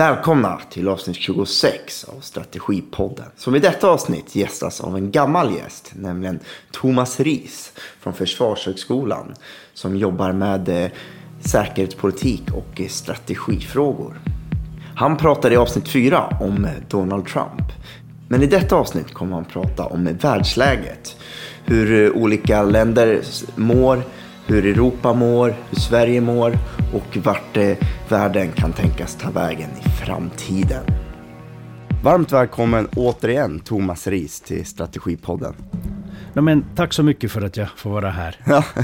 Välkomna till avsnitt 26 av Strategipodden. Som i detta avsnitt gästas av en gammal gäst, nämligen Thomas Ris från Försvarshögskolan som jobbar med eh, säkerhetspolitik och eh, strategifrågor. Han pratade i avsnitt 4 om eh, Donald Trump. Men i detta avsnitt kommer han prata om världsläget. Hur olika länder mår, hur Europa mår, hur Sverige mår och vart eh, världen kan tänkas ta vägen i framtiden. Varmt välkommen återigen Thomas Ris till Strategipodden. No, men tack så mycket för att jag får vara här. Ja.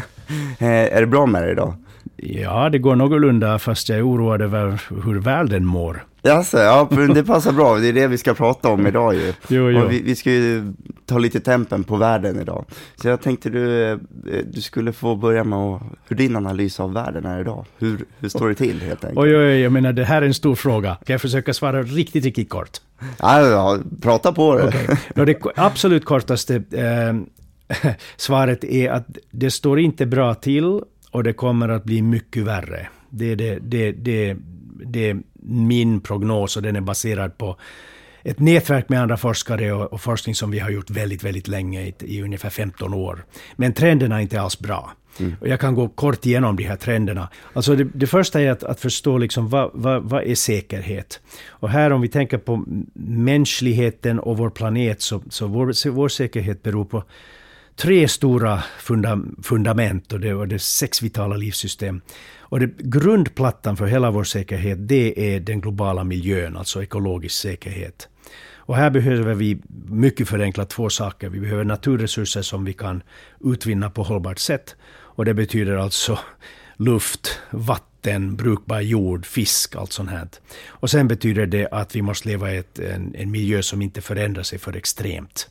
Eh, är det bra med dig idag? Ja, det går någorlunda fast jag är oroad över hur världen mår. Jaså, ja, det passar bra. Det är det vi ska prata om idag ju. Jo, jo. Vi, vi ska ju ta lite tempen på världen idag. Så jag tänkte du, eh, du skulle få börja med hur din analys av världen är idag. Hur, hur står det till helt enkelt? Oj, oj, oj, jag menar det här är en stor fråga. Kan jag försöka svara riktigt, riktigt kort? Ja, ja, prata på det. Okej. Nå, det absolut kortaste eh, svaret är att det står inte bra till och det kommer att bli mycket värre. Det är, det, det, det, det är min prognos och den är baserad på ett nätverk med andra forskare och, och forskning som vi har gjort väldigt, väldigt länge, i, i ungefär 15 år. Men trenderna är inte alls bra. Och jag kan gå kort igenom de här trenderna. Alltså det, det första är att, att förstå liksom vad, vad, vad är säkerhet? Och här om vi tänker på mänskligheten och vår planet så, så vår, vår säkerhet beror på tre stora funda, fundament och det, och det sex vitala livssystem. Och det, grundplattan för hela vår säkerhet det är den globala miljön, alltså ekologisk säkerhet. Och här behöver vi mycket förenklat två saker. Vi behöver naturresurser som vi kan utvinna på hållbart sätt. Och det betyder alltså luft, vatten, brukbar jord, fisk, allt sånt här. Och sen betyder det att vi måste leva i ett, en, en miljö som inte förändrar sig för extremt.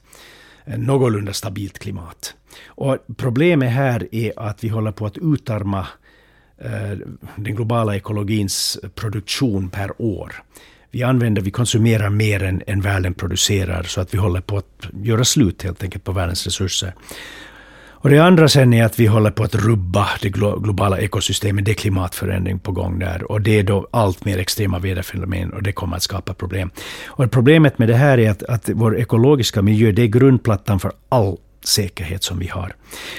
Eh, någorlunda stabilt klimat. Och problemet här är att vi håller på att utarma eh, den globala ekologins produktion per år. Vi använder, vi konsumerar mer än, än världen producerar så att vi håller på att göra slut helt enkelt på världens resurser. Och det andra sen är att vi håller på att rubba det globala ekosystemet. Det är klimatförändring på gång där. Och det är då allt mer extrema väderfenomen och det kommer att skapa problem. Och problemet med det här är att, att vår ekologiska miljö, det är grundplattan för all säkerhet som vi har.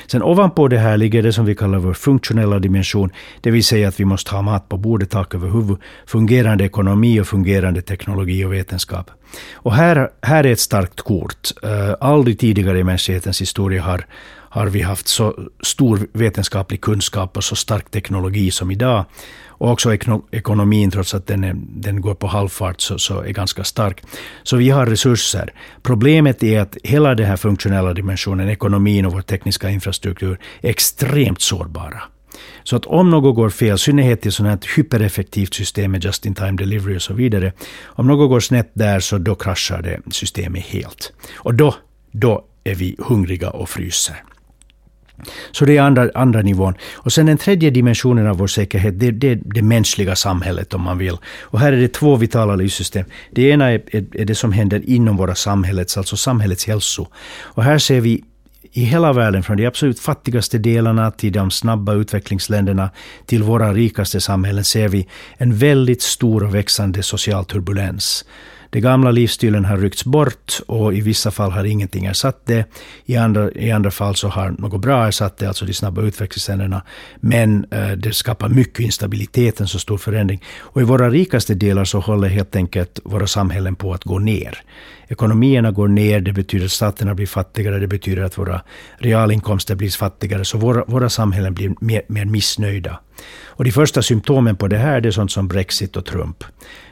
Sen ovanpå det här ligger det som vi kallar vår funktionella dimension, det vill säga att vi måste ha mat på bordet, tak över huvudet, fungerande ekonomi och fungerande teknologi och vetenskap. Och här, här är ett starkt kort. Uh, aldrig tidigare i mänsklighetens historia har, har vi haft så stor vetenskaplig kunskap och så stark teknologi som idag. Och också ekonomin, trots att den, är, den går på halvfart, så, så är ganska stark. Så vi har resurser. Problemet är att hela den här funktionella dimensionen, ekonomin och vår tekniska infrastruktur, är extremt sårbara. Så att om något går fel, i synnerhet i ett sådant här hypereffektivt system med just-in-time delivery och så vidare, om något går snett där så då kraschar det systemet helt. Och då, då är vi hungriga och fryser. Så det är andra, andra nivån. Och sen den tredje dimensionen av vår säkerhet, det är det, det, mänskliga samhället om man vill. Och här är det två vitala livssystem. Det ena är, är, är det som händer inom våra samhällets, alltså samhällets hälso. Och här ser vi i hela världen, från de absolut fattigaste delarna till de snabba utvecklingsländerna till våra rikaste samhällen, ser vi en väldigt stor och växande social turbulens. Den gamla livsstilen har ryckts bort och i vissa fall har ingenting ersatt det. I andra, i andra fall så har något bra ersatt det, alltså de snabba utvecklingsländerna. Men eh, det skapar mycket instabilitet, en så stor förändring. Och i våra rikaste delar så håller helt enkelt våra samhällen på att gå ner. Ekonomierna går ner, det betyder att staterna blir fattigare, det betyder att våra realinkomster blir fattigare, så våra, våra samhällen blir mer, mer missnöjda. Och de första symptomen på det här det är sånt som Brexit och Trump.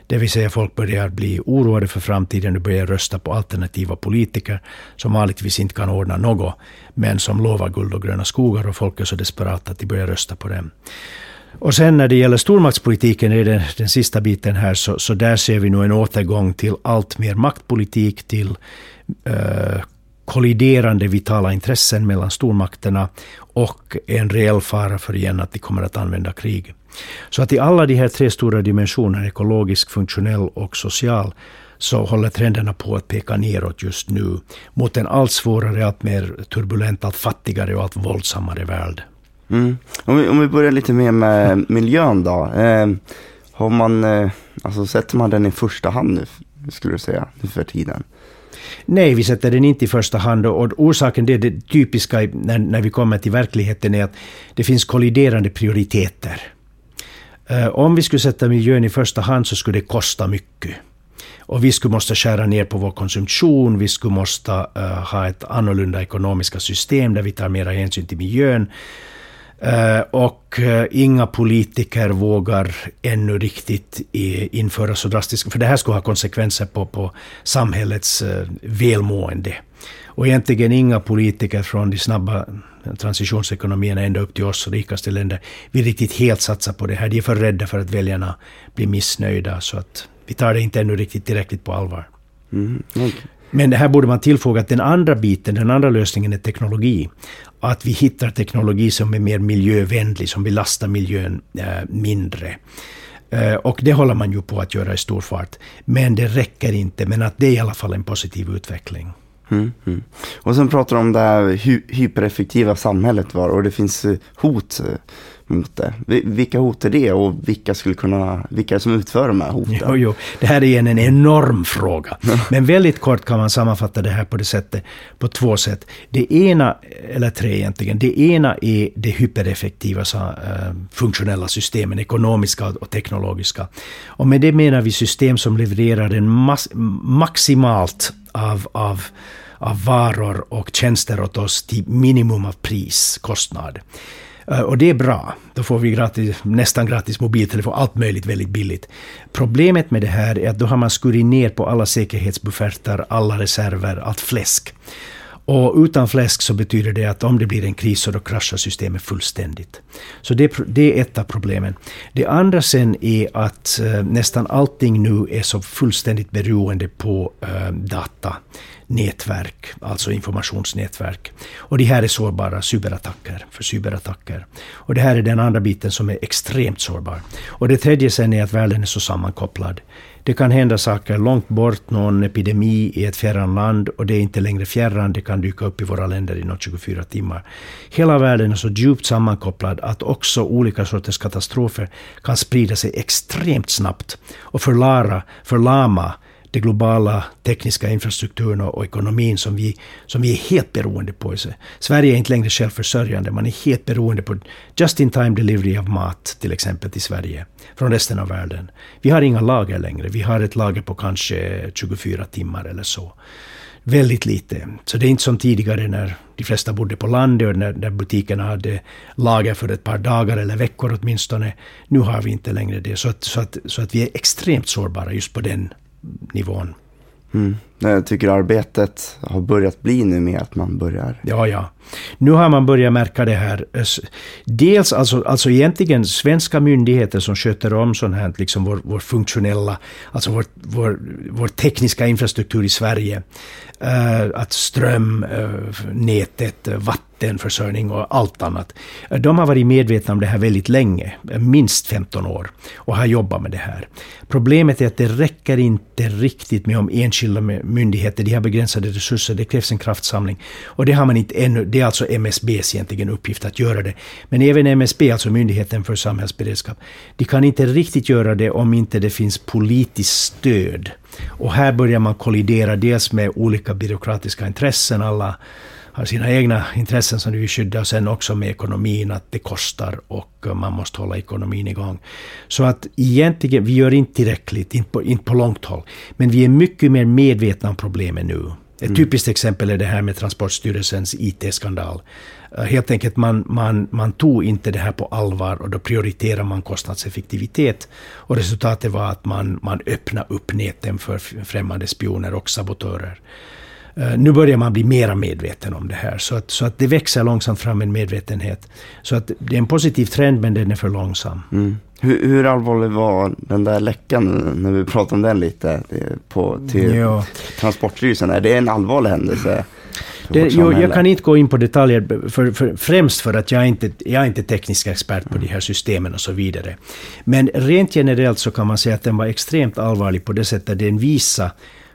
Det vill säga folk börjar bli oroade för framtiden och börjar rösta på alternativa politiker som vanligtvis inte kan ordna något, men som lovar guld och gröna skogar och folk är så desperata att de börjar rösta på dem. Och sen när det gäller stormaktspolitiken, är det den sista biten här, så, så där ser vi nu en återgång till allt mer maktpolitik, till eh, kolliderande vitala intressen mellan stormakterna och en reell fara för igen att de kommer att använda krig. Så att i alla de här tre stora dimensionerna, ekologisk, funktionell och social, så håller trenderna på att peka neråt just nu mot en allt svårare, allt mer turbulent, allt fattigare och allt våldsammare värld. Mm. Om, vi, om vi börjar lite mer med miljön då. Eh, Har man, eh, alltså sätter man den i första hand nu, skulle du säga, nu för tiden? Nej, vi sätter den inte i första hand. Och orsaken, det, det typiska när, när vi kommer till verkligheten, är att det finns kolliderande prioriteter. Eh, om vi skulle sätta miljön i första hand så skulle det kosta mycket. Och vi skulle måste skära ner på vår konsumtion, vi skulle måste eh, ha ett annorlunda ekonomiska system där vi tar mera hänsyn till miljön. Uh, och uh, inga politiker vågar ännu riktigt införa så drastiska... För det här skulle ha konsekvenser på, på samhällets uh, välmående. Och egentligen inga politiker från de snabba transitionsekonomierna ända upp till oss rikaste länder vill riktigt helt satsa på det här. De är för rädda för att väljarna blir missnöjda. Så att vi tar det inte ännu riktigt tillräckligt på allvar. Mm, okay. Men här borde man tillfoga att den andra biten, den andra lösningen är teknologi. Att vi hittar teknologi som är mer miljövänlig, som belastar miljön eh, mindre. Eh, och det håller man ju på att göra i stor fart. Men det räcker inte, men att det är i alla fall en positiv utveckling. Mm, mm. Och sen pratar du om det här hy hypereffektiva samhället var och det finns eh, hot mot det. Vilka hot är det och vilka skulle kunna, vilka som utför de här hoten? Jo, jo. Det här är igen en enorm fråga. Men väldigt kort kan man sammanfatta det här på, det sättet, på två sätt. Det ena, eller tre egentligen, det ena är det hypereffektiva uh, funktionella systemen, ekonomiska och teknologiska. Och med det menar vi system som levererar en maximalt av, av av varor och tjänster åt oss till minimum av pris, kostnad. Eh, och det är bra. Då får vi gratis, nästan gratis mobiltelefon, allt möjligt väldigt billigt. Problemet med det här är att då har man skurit ner på alla säkerhetsbuffertar, alla reserver, allt fläsk. Och utan fläsk så betyder det att om det blir en kris så då kraschar systemet fullständigt. Så det, det är ett av problemen. Det andra sen är att eh, nästan allting nu är så fullständigt beroende på eh, data nätverk, alltså informationsnätverk. Och de här är sårbara cyberattacker, för cyberattacker. Och det här är den andra biten som är extremt sårbar. Och det tredje sen är att världen är så sammankopplad. Det kan hända saker långt bort, någon epidemi i ett fjärran land och det är inte längre fjärran, det kan dyka upp i våra länder inom 24 timmar. Hela världen är så djupt sammankopplad att också olika sorters katastrofer kan sprida sig extremt snabbt och förlara, förlama den globala tekniska infrastrukturen och ekonomin som vi, som vi är helt beroende på. Sverige är inte längre självförsörjande, man är helt beroende på just in time delivery av mat, till exempel till Sverige, från resten av världen. Vi har inga lager längre, vi har ett lager på kanske 24 timmar eller så. Väldigt lite. Så det är inte som tidigare när de flesta bodde på landet och när, när butikerna hade lager för ett par dagar eller veckor åtminstone. Nu har vi inte längre det. Så att, så att, så att vi är extremt sårbara just på den nivån. Mm. Jag tycker arbetet har börjat bli nu med att man börjar... Ja, ja. Nu har man börjat märka det här. Eh, dels alltså, alltså egentligen svenska myndigheter som sköter om sånt här, liksom vår, vår funktionella, alltså vår, vår, vår tekniska infrastruktur i Sverige. Uh, att ström, uh, nätet, uh, vattenförsörjning och allt annat. De har varit medvetna om det här väldigt länge, minst 15 år, och har jobbat med det här. Problemet är att det räcker inte riktigt med om enskilda myndigheter, de har begränsade resurser, det krävs en kraftsamling. Och det har man inte ännu, det är alltså MSBs egentligen uppgift att göra det. Men även MSB, alltså Myndigheten för samhällsberedskap, de kan inte riktigt göra det om inte det finns politiskt stöd. Och här börjar man kollidera dels med olika byråkratiska intressen, alla har sina egna intressen som de vill skydda och sen också med ekonomin, att det kostar och man måste hålla ekonomin igång. Så att egentligen, vi gör inte tillräckligt, inte på, inte på långt håll. Men vi är mycket mer medvetna om problemen nu. Ett mm. typiskt exempel är det här med Transportstyrelsens IT-skandal. Eh, helt enkelt, man, man, man tog inte det här på allvar och då prioriterar man kostnadseffektivitet. Och resultatet var att man, man öppnade upp näten för främmande spioner och sabotörer. Uh, nu börjar man bli mera medveten om det här, så att, så att det växer långsamt fram en medvetenhet. Så att det är en positiv trend, men den är för långsam. Mm. Hur, hur, allvarlig var den där läckan, när vi pratade om den lite, på, till ja. Transportstyrelsen? Är det en allvarlig händelse? Det, jo, jag kan inte gå in på detaljer, för, för, främst för att jag är inte jag är inte teknisk expert på de här systemen och så vidare. Men rent generellt så kan man säga att den var extremt allvarlig på det sättet att den visar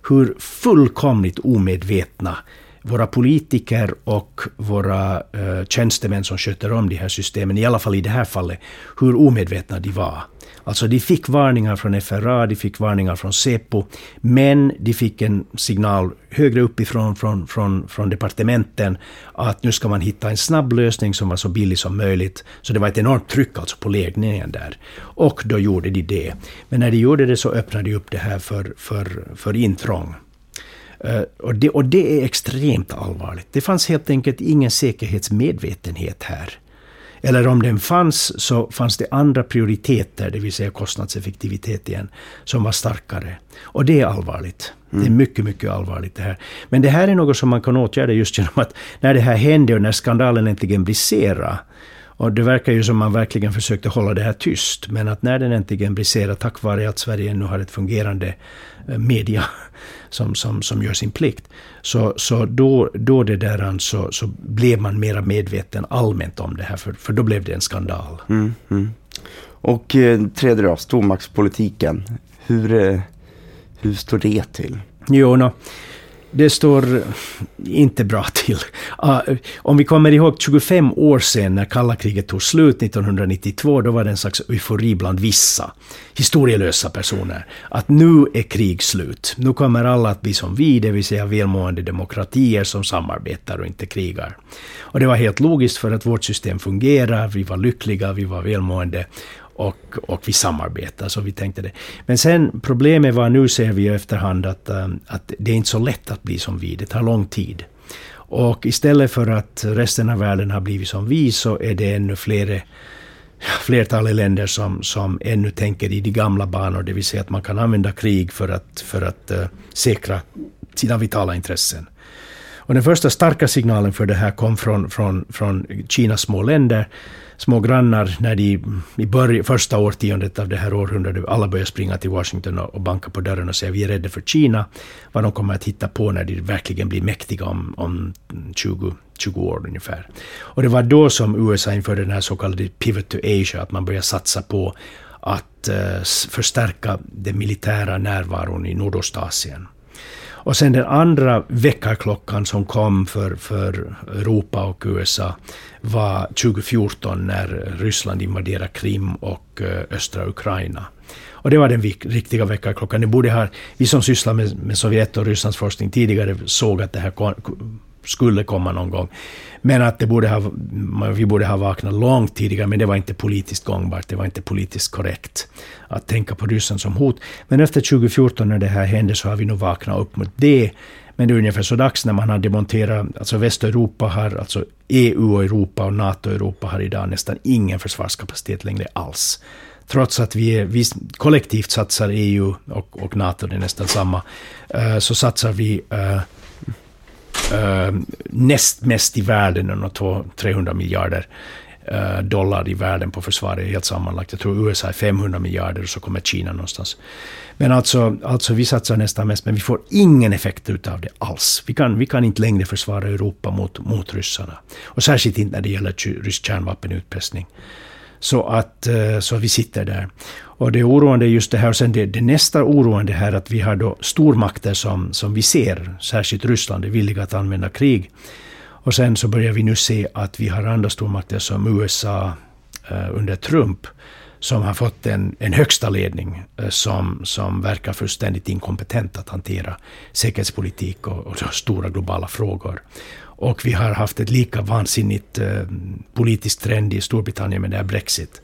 hur fullkomligt omedvetna våra politiker och våra eh, tjänstemän som sköter om de här systemen, i alla fall i det här fallet, hur omedvetna de var. Alltså de fick varningar från FRA, de fick varningar från Säpo. men de fick en signal högre uppifrån från, från, från departementen att nu ska man hitta en snabb lösning som var så billig som möjligt. Så det var ett enormt tryck alltså på ledningen där. Och då gjorde de det. Men när de gjorde det så öppnade de upp det här för, för, för intrång. Uh, och, det, och det är extremt allvarligt. Det fanns helt enkelt ingen säkerhetsmedvetenhet här. Eller om den fanns så fanns det andra prioriteter, det vill säga kostnadseffektivitet igen, som var starkare. Och det är allvarligt. Mm. Det är mm. mycket, mycket allvarligt det här. Men det här är något som man kan åtgärda just genom att när det här hände och när skandalen äntligen briserade, och det verkar ju som man verkligen försökte hålla det här tyst, men att när den äntligen briserade, tack vare att Sverige nu har ett fungerande eh, media som, som, som gör sin plikt, så, så då, då det där alltså, så blev man mera medveten allmänt om det här, för, för då blev det en skandal. Mm, mm. Och eh, tredje då, stormaktspolitiken. Hur, eh, hur står det till? Jo, no, det står inte bra till. Uh, om vi kommer ihåg 25 år sedan när kalla kriget tog slut 1992, då var det en slags eufori bland vissa historielösa personer. Att nu är krig slut. Nu kommer alla att bli som vi, det vill säga välmående demokratier som samarbetar och inte krigar. Och det var helt logiskt för att vårt system fungerar, vi var lyckliga, vi var välmående och, och vi samarbetar, så vi tänkte det. Men sen problemet var, nu ser vi i efterhand att, ähm, att det är inte så lätt att bli som vi, det tar lång tid. Och istället för att resten av världen har blivit som vi så är det ännu fler flertalet länder som, som ännu tänker i de gamla banor, det vill säga att man kan använda krig för att, för att uh, säkra sina vitala intressen. Och den första starka signalen för det här kom från, från, från Kinas små länder små grannar när de i början, första årtiondet av det här århundradet alla började springa till Washington och, och banka på dörren och säga vi är rädda för Kina, vad de kommer att hitta på när de verkligen blir mäktiga om, om 20, 20 år ungefär. Och det var då som USA införde den här så kallade Pivot to Asia, att man började satsa på att eh, förstärka den militära närvaron i Nordostasien. Och sen den andra väckarklockan som kom för, för Europa och USA var 2014 när Ryssland invaderade Krim och eh, östra Ukraina. Och det var den riktiga väckarklockan. Det borde ha, vi som sysslar med, med Sovjet och Rysslands forskning tidigare såg att det här skulle komma någon gång. Men att det borde ha, vi borde ha vaknat långt tidigare, men det var inte politiskt gångbart, det var inte politiskt korrekt att tänka på Ryssland som hot. Men efter 2014 när det här hände så har vi nog vaknat upp mot det. Men det är ungefär så dags när man har demonterat, alltså Västeuropa har, alltså EU och Europa och NATO och Europa har idag nästan ingen försvarskapacitet längre alls. Trots att vi, är, vi kollektivt satsar EU och, och NATO, det är nästan samma, eh, så satsar vi eh, uh, näst mest i världen, 300 miljarder uh, dollar i världen på försvaret helt sammanlagt. Jag tror USA är 500 miljarder och så kommer Kina någonstans. Men alltså, alltså vi satsar nästan mest, men vi får ingen effekt utav det alls. Vi kan, vi kan inte längre försvara Europa mot, mot ryssarna. Och särskilt inte när det gäller rysk kärnvapenutpressning. Så att, eh, så att vi sitter där. Och det är oroande just det här. Och sen det, det nästa oroande här att vi har då stormakter som, som vi ser, särskilt Ryssland, är villiga att använda krig. Och sen så börjar vi nu se att vi har andra stormakter som USA eh, under Trump, som har fått en, en högsta ledning eh, som, som verkar fullständigt inkompetent att hantera säkerhetspolitik och, och stora globala frågor. Och vi har haft ett lika vansinnigt eh, politiskt trend i Storbritannien med det här Brexit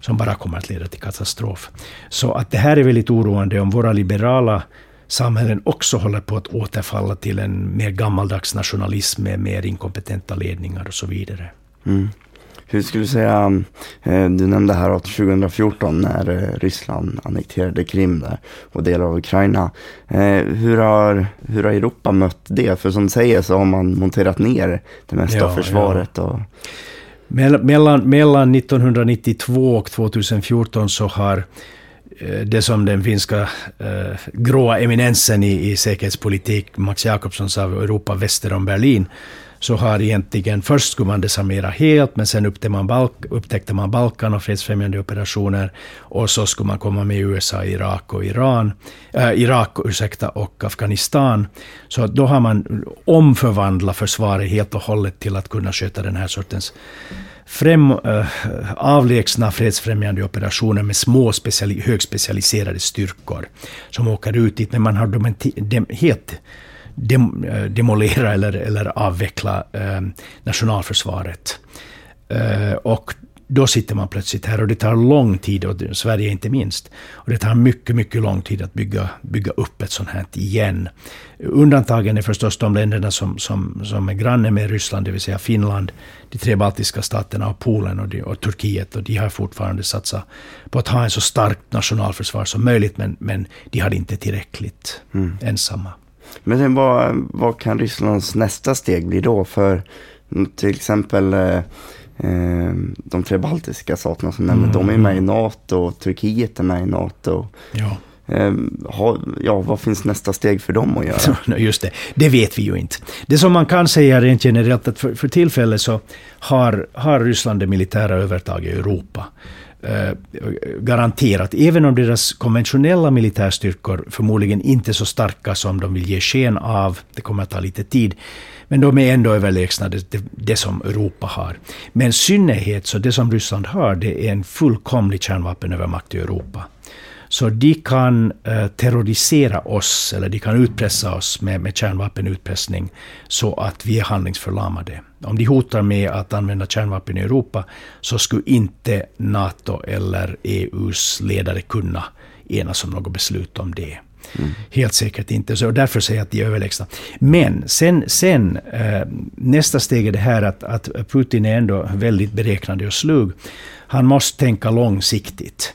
som bara kommer att leda till katastrof. Så att det här är väldigt oroande om våra liberala samhällen också håller på att återfalla till en mer gammaldags nationalism med mer inkompetenta ledningar och så vidare. Mm. Hur skulle du säga, eh, du nämnde här att 2014 när eh, Ryssland annekterade Krim där och delar av Ukraina. Eh, hur har, hur har Europa mött det? För som du säger så har man monterat ner det mesta ja, av försvaret. Ja. Och... Mellan, mellan 1992 och 2014 så har det som den finska eh, gråa eminensen i, i säkerhetspolitik, Max Jakobsson sa Europa väster om Berlin, så har egentligen, först skulle man desarmera helt, men sen upptäckte man, Balk, upptäckte man Balkan och fredsfrämjande operationer, och så skulle man komma med USA, Irak och Iran, äh, Irak ursäkta, och Afghanistan. Så då har man omförvandlat försvaret helt och hållet till att kunna sköta den här sortens främ, äh, avlägsna fredsfrämjande operationer med små speciali, högspecialiserade styrkor som åker ut dit, men man har dem, dem helt dem, äh, demolera eller, eller avveckla äh, nationalförsvaret. Äh, och då sitter man plötsligt här och det tar lång tid, och Sverige inte minst. Och det tar mycket, mycket lång tid att bygga, bygga upp ett sånt här igen. Undantagen är förstås de länderna som, som, som är granne med Ryssland, det vill säga Finland, de tre baltiska staterna och Polen och, de, och Turkiet. Och de har fortfarande satsat på att ha en så starkt nationalförsvar som möjligt, men, men de har inte tillräckligt mm. ensamma. Men vad, vad kan Rysslands nästa steg bli då? För till exempel eh, Eh, de tre baltiska staterna som nämnde, mm. de är med i NATO, Turkiet är med i NATO. Ja. Eh, ja, vad finns nästa steg för dem att göra? Just det, det vet vi ju inte. Det som man kan säga rent generellt att för, för tillfället så har, har Ryssland det militära övertaget i Europa. Eh, garanterat, även om deras konventionella militärstyrkor förmodligen inte är så starka som de vill ge sken av, det kommer att ta lite tid, men de är ändå överlägsna det, det, det som Europa har. Men i synnerhet så det som Ryssland har, det är en fullkomlig kärnvapenövermakt i Europa. Så de kan eh, terrorisera oss, eller de kan utpressa oss med, med kärnvapenutpressning, så att vi är handlingsförlamade. Om de hotar med att använda kärnvapen i Europa, så skulle inte NATO eller EUs ledare kunna enas om något beslut om det. Mm. Helt säkert inte. Så därför säger jag att de är överlägsna. Men sen, sen äh, nästa steg är det här att, att Putin är ändå väldigt beräknande och slug. Han måste tänka långsiktigt.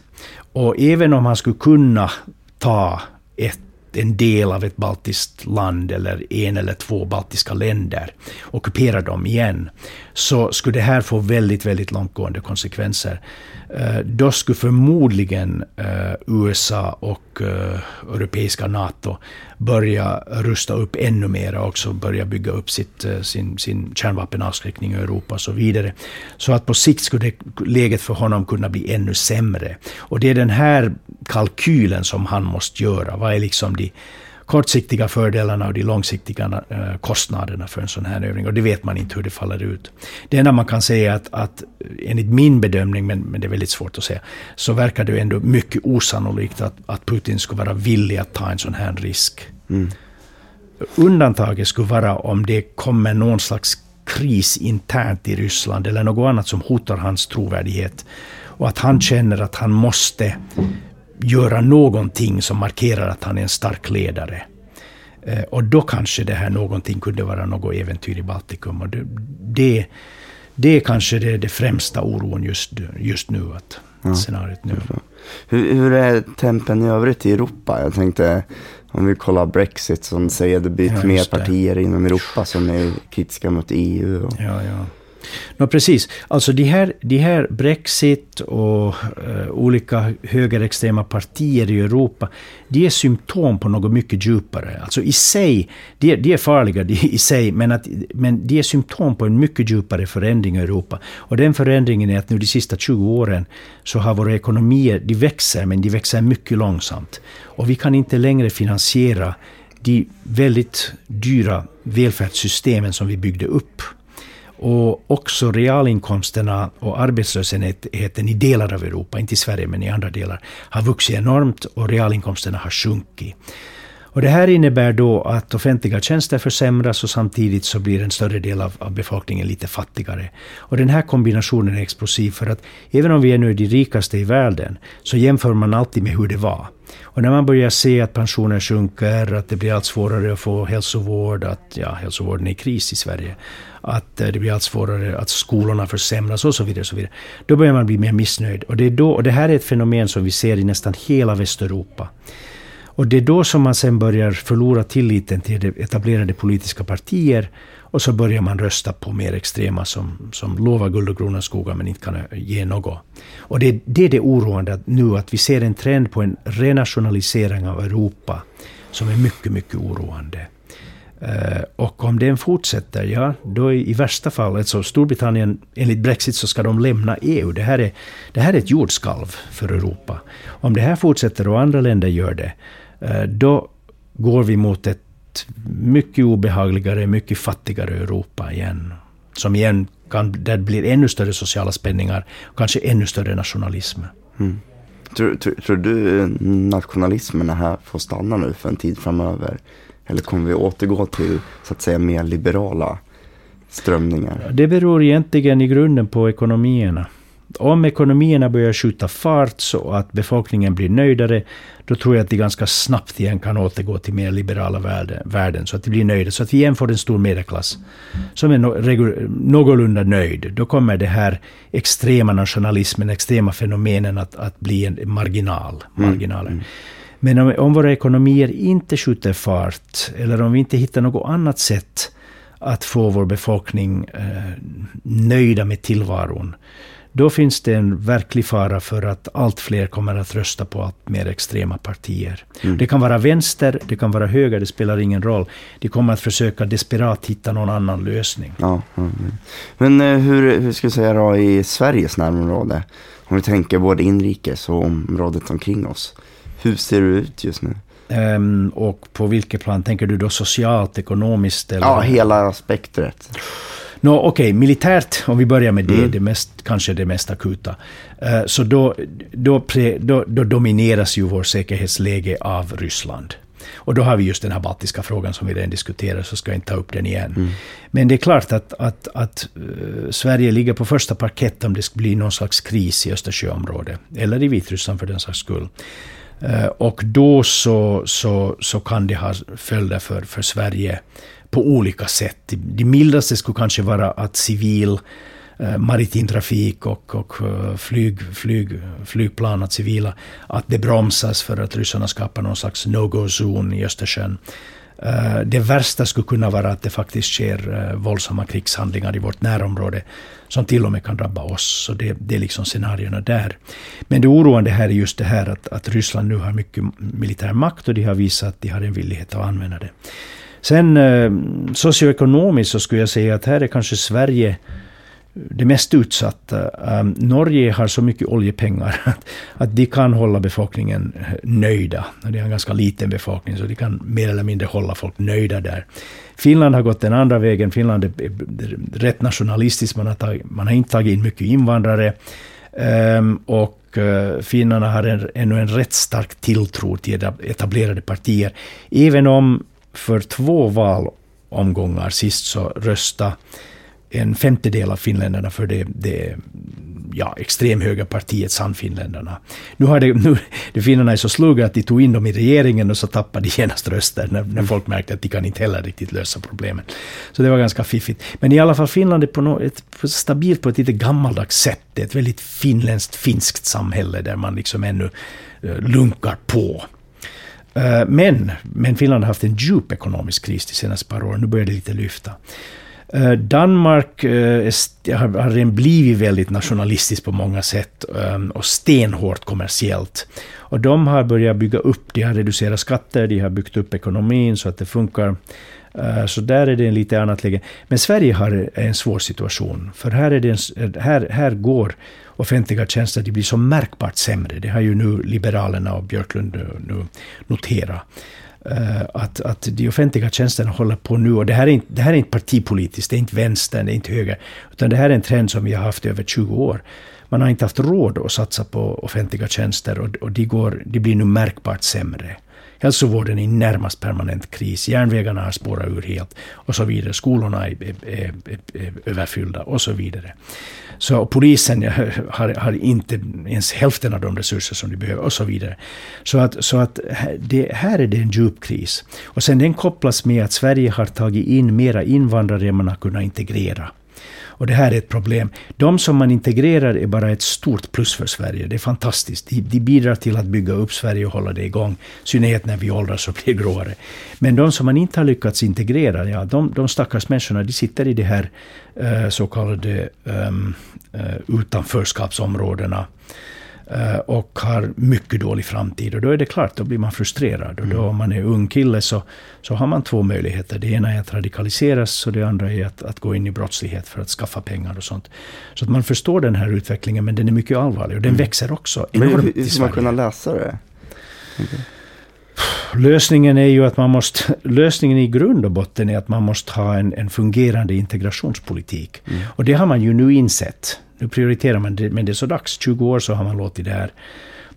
Och även om han skulle kunna ta ett en del av ett baltiskt land eller en eller två baltiska länder, ockupera dem igen, så skulle det här få väldigt, väldigt långtgående konsekvenser. Eh, då skulle förmodligen eh, USA och eh, europeiska NATO börja rusta upp ännu mer och också börja bygga upp sitt, eh, sin, sin kärnvapenavskräckning i Europa och så vidare. Så att på sikt skulle det, läget för honom kunna bli ännu sämre. Och det är den här kalkylen som han måste göra. Vad är liksom de kortsiktiga fördelarna och de långsiktiga eh, kostnaderna för en sån här övning. Och det vet man inte hur det faller ut. Det enda man kan säga är att, att enligt min bedömning, men, men det är väldigt svårt att säga, så verkar det ändå mycket osannolikt att, att Putin skulle vara villig att ta en sån här risk. Mm. Undantaget skulle vara om det kommer någon slags kris internt i Ryssland eller något annat som hotar hans trovärdighet. Och att han känner att han måste göra någonting som markerar att han är en stark ledare. Eh, och då kanske det här någonting kunde vara något äventyr i Baltikum. Och det, det, det är kanske det, det främsta oron just, just nu. Att ja. scenariot nu. Hur, hur är tempen i övrigt i Europa? Jag tänkte, om vi kollar Brexit som säger att det blir ja, mer partier inom Europa som är kritiska mot EU. Och... Ja, ja. No, precis. Alltså de här, de här Brexit och uh, olika högerextrema partier i Europa, de är symptom på något mycket djupare. Alltså i sig, de, de är farliga de, i sig, men, att, men de är symptom på en mycket djupare förändring i Europa. Och den förändringen är att nu de sista 20 åren så har våra ekonomier, de växer, men de växer mycket långsamt. Och vi kan inte längre finansiera de väldigt dyra välfärdssystemen som vi byggde upp och också realinkomsterna och arbetslösheten i delar av Europa, inte i Sverige men i andra delar, har vuxit enormt och realinkomsterna har sjunkit. Och det här innebär då att offentliga tjänster försämras och samtidigt så blir en större del av, av, befolkningen lite fattigare. Och den här kombinationen är explosiv för att även om vi är nu de rikaste i världen så jämför man alltid med hur det var. Och när man börjar se att pensioner sjunker, att det blir allt svårare att få hälsovård, att ja, hälsovården är i kris i Sverige, att eh, det blir allt svårare, att skolorna försämras och så vidare. Och så vidare. Då börjar man bli mer missnöjd. Och det, är då, och det här är ett fenomen som vi ser i nästan hela Västeuropa. Och det är då som man sen börjar förlora tilliten till etablerade politiska partier och så börjar man rösta på mer extrema som, som lovar guld och gröna skogar men inte kan ge något. Och det, det är det oroande att nu att vi ser en trend på en renationalisering av Europa som är mycket, mycket oroande. Eh, och om den fortsätter, ja, då i värsta fall, alltså Storbritannien, enligt Brexit så ska de lämna EU. Det här är, det här är ett jordskalv för Europa. Om det här fortsätter och andra länder gör det, eh, då går vi mot ett mycket obehagligare, mycket fattigare Europa igen. Som igen kan, där det blir ännu större sociala spänningar, kanske ännu större nationalism. Mm. Tror, tror, tror, du eh, nationalismen är här får stanna nu för en tid framöver? Eller kommer vi återgå till så att säga mer liberala strömningar? Det beror egentligen i grunden på ekonomierna. Om ekonomierna börjar skjuta fart så att befolkningen blir nöjdare, då tror jag att de ganska snabbt igen kan återgå till mer liberala värden, så att de blir nöjda, så att vi igen får en stor medelklass som är någorlunda nöjd. Då kommer det här extrema nationalismen, extrema fenomenen att, att bli en marginal. Mm. marginaler. Mm. Men om, om våra ekonomier inte skjuter fart, eller om vi inte hittar något annat sätt att få vår befolkning eh, nöjda med tillvaron, då finns det en verklig fara för att allt fler kommer att rösta på allt mer extrema partier. Mm. Det kan vara vänster, det kan vara höger, det spelar ingen roll. De kommer att försöka desperat hitta någon annan lösning. Ja, mm. Men eh, hur, hur ska jag säga då i Sveriges närområde? Om vi tänker både inrikes och området omkring oss. Hur ser det ut just nu? Um, och på vilket plan? Tänker du då socialt, ekonomiskt? Eller? Ja, hela spektret. Nå, okej, okay, militärt, om vi börjar med det, mm. det mest, kanske det mest akuta. Uh, så då, då, pre, då, då, domineras ju vår säkerhetsläge av Ryssland. Och då har vi just den här baltiska frågan som vi redan diskuterat, så ska jag inte ta upp den igen. Mm. Men det är klart att, att, att uh, Sverige ligger på första parkett om det skulle bli någon slags kris i Östersjöområdet, eller i Vitryssland för den sakens skull. Eh, och då så, så, så kan det ha följder för, för Sverige på olika sätt. Det mildaste skulle kanske vara att civil eh, maritim trafik och, och eh, flyg, flyg, flygplan, att civila, att det bromsas för att ryssarna skapar någon slags no-go-zon i Östersjön. Eh, det värsta skulle kunna vara att det faktiskt sker eh, våldsamma krigshandlingar i vårt närområde som till och med kan drabba oss. Så det, det är liksom scenarierna där. Men det oroande här är just det här att, att Ryssland nu har mycket militär makt och de har visat att de har en villighet att använda det. Sen eh, socioekonomiskt så skulle jag säga att här är kanske Sverige det mest utsatta. Ehm, Norge har så mycket oljepengar att, att de kan hålla befolkningen eh, nöjda. Det är en ganska liten befolkning, så de kan mer eller mindre hålla folk nöjda där. Finland har gått den andra vägen. Finland är rätt nationalistiskt. Man har, tagit, man har inte tagit in mycket invandrare. Ehm, och eh, finnarna har en, ännu en rätt stark tilltro till etablerade partier. Även om för två valomgångar sist så röstade en femtedel av finländarna för det, det ja, extremhöga partiet Sannfinländarna. Nu har det, nu, de finnarna är så sluga att de tog in dem i regeringen och så tappade de genast röster när, när folk märkte att de kan inte heller riktigt lösa problemen. Så det var ganska fiffigt. Men i alla fall Finland är på något, stabilt på ett lite gammaldags sätt. Det är ett väldigt finländskt, finskt samhälle där man liksom ännu uh, lunkar på. Eh, men, men Finland har haft en djup ekonomisk kris de senaste par åren. Nu börjar det lite lyfta. Eh, Danmark eh, har redan blivit väldigt nationalistiskt på många sätt eh, och stenhårt kommersiellt. Och de har börjat bygga upp, de har reducerat skatter, de har byggt upp ekonomin så att det funkar. Så där är det en lite annat läge. Men Sverige har en svår situation. För här, är det en, här, här går offentliga tjänster de blir så märkbart sämre. Det har ju nu Liberalerna och Björklund nu noterat. Eh, att, att de offentliga tjänsterna håller på nu, och det här, är inte, det här är inte partipolitiskt, det är inte vänstern, det är inte höger, utan det här är en trend som vi har haft i över 20 år. Man har inte haft råd att satsa på offentliga tjänster och, och de, går, de blir nu märkbart sämre. Hälsovården är i närmast permanent kris. Järnvägarna har spårat ur helt och så vidare. Skolorna är, är, är, är överfyllda och så vidare. Så polisen har, har, inte ens hälften av de resurser som de behöver och så vidare. Så att, så att det, här är det en djup kris. Och sen den kopplas med att Sverige har tagit in mera invandrare än man har kunnat integrera. Och det här är ett problem. De som man integrerar är bara ett stort plus för Sverige. Det är fantastiskt. De, de bidrar till att bygga upp Sverige och hålla det igång. I synnerhet när vi åldras och blir gråare. Men de som man inte har lyckats integrera, ja, de, de stackars människorna, de sitter i de här uh, så kallade um, uh, utanförskapsområdena eh, och har mycket dålig framtid. Och då är det klart, då blir man frustrerad. Och då om man är ung kille så, så har man två möjligheter. Det ena är att radikaliseras och det andra är att, att gå in i brottslighet för att skaffa pengar och sånt. Så att man förstår den här utvecklingen, men den är mycket allvarlig. Och den växer också Men enormt hur, i hur ska man kunna läsa det? Lösningen är ju att man måste, lösningen i grund och botten är att man måste ha en, en fungerande integrationspolitik. Och det har man ju nu insett. Nu prioriterar man det, men det är så dags. 20 år så har man låtit det här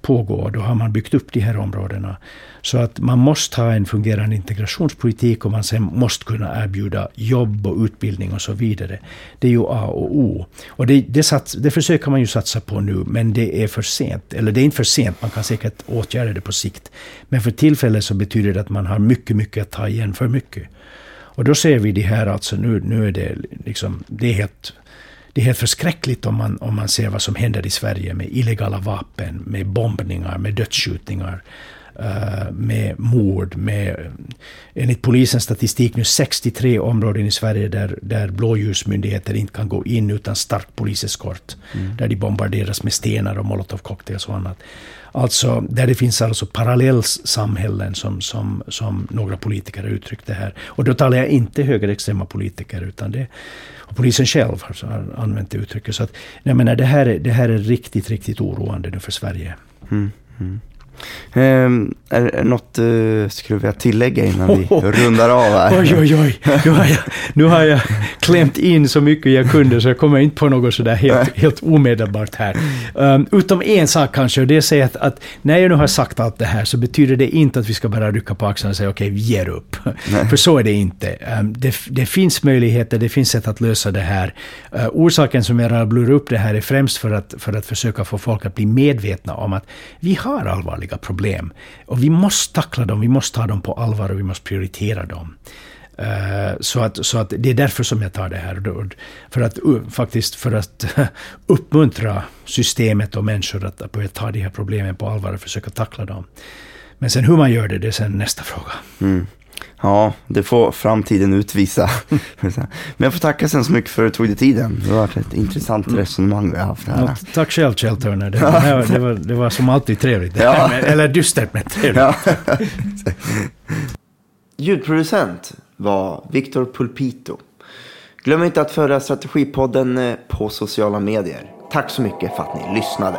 pågå. Och då har man byggt upp de här områdena. Så att man måste ha en fungerande integrationspolitik och man sen måste kunna erbjuda jobb och utbildning och så vidare. Det är ju A och O. Och det, det, sats, det försöker man ju satsa på nu, men det är för sent. Eller det är inte för sent, man kan säkert åtgärda det på sikt. Men för tillfället så betyder det att man har mycket, mycket att ta igen för mycket. Och då ser vi det här alltså, nu, nu är det liksom, det är helt det är helt förskräckligt om man, om man ser vad som händer i Sverige med illegala vapen, med bombningar, med dödsskjutningar, eh, med mord, med enligt polisens statistik nu 63 områden i Sverige där, där blåljusmyndigheter inte kan gå in utan stark poliseskort. Där de bombarderas med stenar och molotovcocktails och annat. Alltså, där det finns alltså parallellsamhällen som, som, som några politiker har uttryckt det här. Och då talar jag inte högerextrema politiker, utan det och polisen själv har alltså har använt det uttrycket. Så att, jag menar, det, här är, det här är riktigt, riktigt oroande nu för Sverige. Mm, mm. Ehm, är det något du skulle vilja tillägga innan vi Oh. rundar av här? Oj, oj, oj. Nu har, jag, nu har jag klämt in så mycket jag kunde så jag kommer inte på något sådär helt, helt omedelbart här. Um, utom en sak kanske, och det är att säga att, att när jag nu har sagt allt det här så betyder det inte att vi ska bara rycka på axlarna och säga okej, vi ger upp. För så är det inte. Um, det, det finns möjligheter, det finns sätt att lösa det här. Uh, orsaken som jag rabblar upp det här är främst för att, för att försöka få folk att bli medvetna om att vi har allvarliga problem. Och vi måste tackla dem, vi måste ta dem på allvar och vi måste prioritera dem. Eh, så att, så att det är därför som jag tar det här. För att uh, faktiskt för att uppmuntra systemet och människor att börja ta de här problemen på allvar och försöka tackla dem. Men sen hur man gör det, det är sen nästa fråga. Mm. Ja, det får framtiden utvisa. Men jag får tacka så mycket för att du tog dig tiden. Det har varit ett intressant resonemang vi har haft här. Ja, tack själv Kjell Turner. Det, här, det, var, det var som alltid trevligt. Ja. med, eller dystert men trevligt. Ja. Ljudproducent var Victor Pulpito. Glöm inte att följa Strategipodden eh, på sociala medier. Tack så mycket för att ni lyssnade.